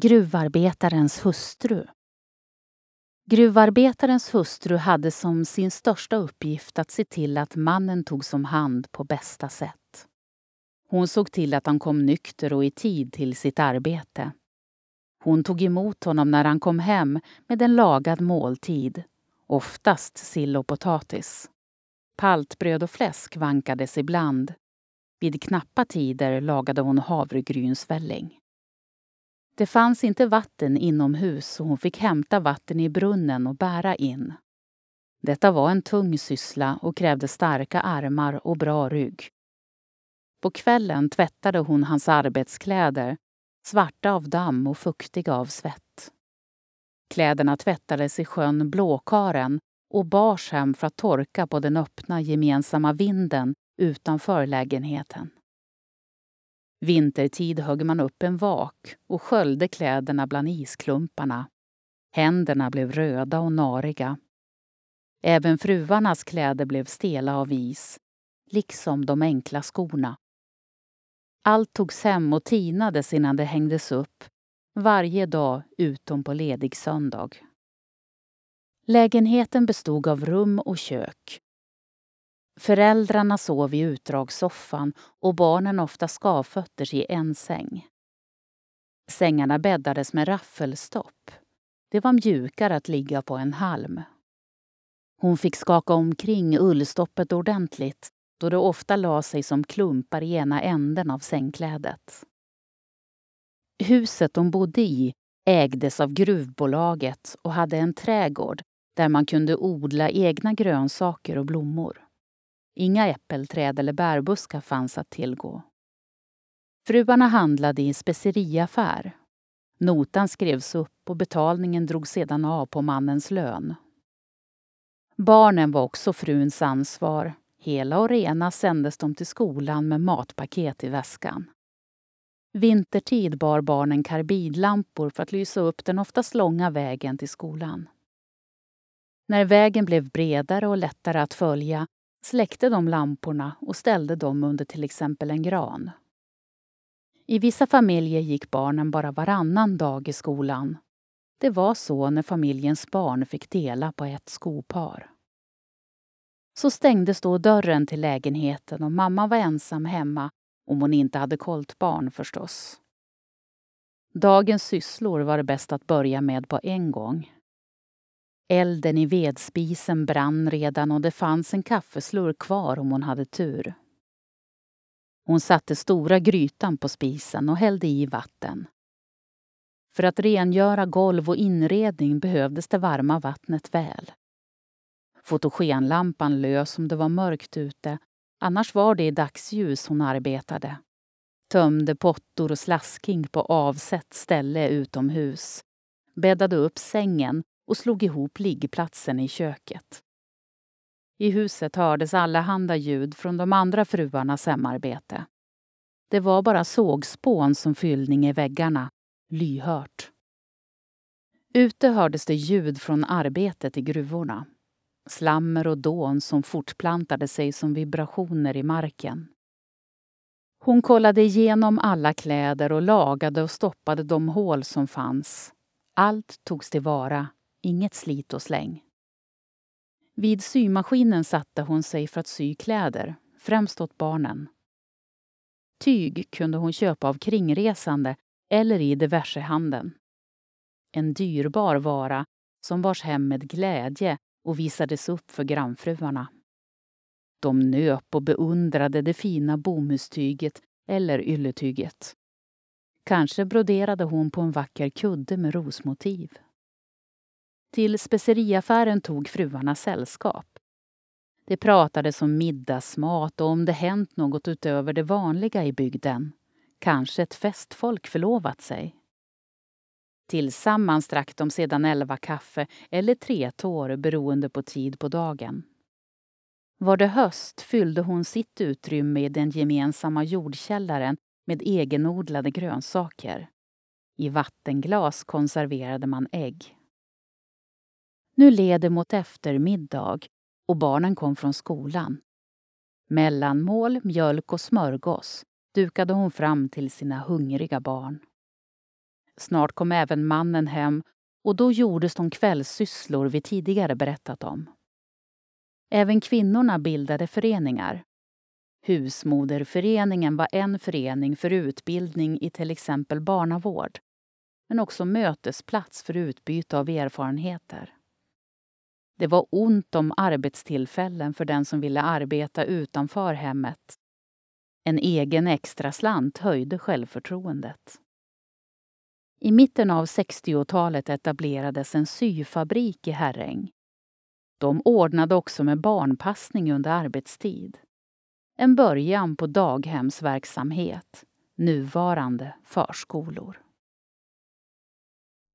Gruvarbetarens hustru Gruvarbetarens hustru hade som sin största uppgift att se till att mannen togs om hand på bästa sätt. Hon såg till att han kom nykter och i tid till sitt arbete. Hon tog emot honom när han kom hem med en lagad måltid, oftast sill och potatis. Paltbröd och fläsk vankades ibland. Vid knappa tider lagade hon havregrynsvälling. Det fanns inte vatten inomhus så hon fick hämta vatten i brunnen och bära in. Detta var en tung syssla och krävde starka armar och bra rygg. På kvällen tvättade hon hans arbetskläder, svarta av damm och fuktiga av svett. Kläderna tvättades i sjön Blåkaren och bars hem för att torka på den öppna gemensamma vinden utanför lägenheten. Vintertid högg man upp en vak och sköljde kläderna bland isklumparna. Händerna blev röda och nariga. Även fruarnas kläder blev stela av is, liksom de enkla skorna. Allt togs hem och tinades innan det hängdes upp, varje dag utom på ledig söndag. Lägenheten bestod av rum och kök. Föräldrarna sov i utdragssoffan och barnen ofta skavfötters i en säng. Sängarna bäddades med raffelstopp. Det var mjukare att ligga på en halm. Hon fick skaka omkring ullstoppet ordentligt då det ofta la sig som klumpar i ena änden av sängklädet. Huset de bodde i ägdes av gruvbolaget och hade en trädgård där man kunde odla egna grönsaker och blommor. Inga äppelträd eller bärbuskar fanns att tillgå. Fruarna handlade i en speceriaffär. Notan skrevs upp och betalningen drogs sedan av på mannens lön. Barnen var också fruns ansvar. Hela och rena sändes de till skolan med matpaket i väskan. Vintertid bar barnen karbidlampor för att lysa upp den oftast långa vägen till skolan. När vägen blev bredare och lättare att följa släckte de lamporna och ställde dem under till exempel en gran. I vissa familjer gick barnen bara varannan dag i skolan. Det var så när familjens barn fick dela på ett skopar. Så stängdes då dörren till lägenheten och mamma var ensam hemma om hon inte hade koltbarn förstås. Dagens sysslor var det bäst att börja med på en gång. Elden i vedspisen brann redan och det fanns en kaffeslurk kvar om hon hade tur. Hon satte stora grytan på spisen och hällde i vatten. För att rengöra golv och inredning behövdes det varma vattnet väl. Fotogenlampan lös om det var mörkt ute, annars var det i dagsljus hon arbetade. Tömde pottor och slasking på avsett ställe utomhus. Bäddade upp sängen och slog ihop liggplatsen i köket. I huset hördes allehanda ljud från de andra fruarnas hemarbete. Det var bara sågspån som fyllning i väggarna, lyhört. Ute hördes det ljud från arbetet i gruvorna. Slammer och dån som fortplantade sig som vibrationer i marken. Hon kollade igenom alla kläder och lagade och stoppade de hål som fanns. Allt togs tillvara Inget slit och släng. Vid symaskinen satte hon sig för att sy kläder, främst åt barnen. Tyg kunde hon köpa av kringresande eller i diversehandeln. En dyrbar vara som bars hem med glädje och visades upp för grannfruarna. De nöp och beundrade det fina bomullstyget eller ylletyget. Kanske broderade hon på en vacker kudde med rosmotiv. Till speceriaffären tog fruarna sällskap. Det pratades om middagsmat och om det hänt något utöver det vanliga i bygden. Kanske ett festfolk förlovat sig. Tillsammans drack de sedan elva kaffe eller tre tår beroende på tid på dagen. Var det höst fyllde hon sitt utrymme i den gemensamma jordkällaren med egenodlade grönsaker. I vattenglas konserverade man ägg. Nu led det mot eftermiddag och barnen kom från skolan. Mellanmål, mjölk och smörgås dukade hon fram till sina hungriga barn. Snart kom även mannen hem och då gjordes de kvällssysslor vi tidigare berättat om. Även kvinnorna bildade föreningar. Husmoderföreningen var en förening för utbildning i till exempel barnavård men också mötesplats för utbyte av erfarenheter. Det var ont om arbetstillfällen för den som ville arbeta utanför hemmet. En egen extraslant höjde självförtroendet. I mitten av 60-talet etablerades en syfabrik i Herräng. De ordnade också med barnpassning under arbetstid. En början på daghemsverksamhet, nuvarande förskolor.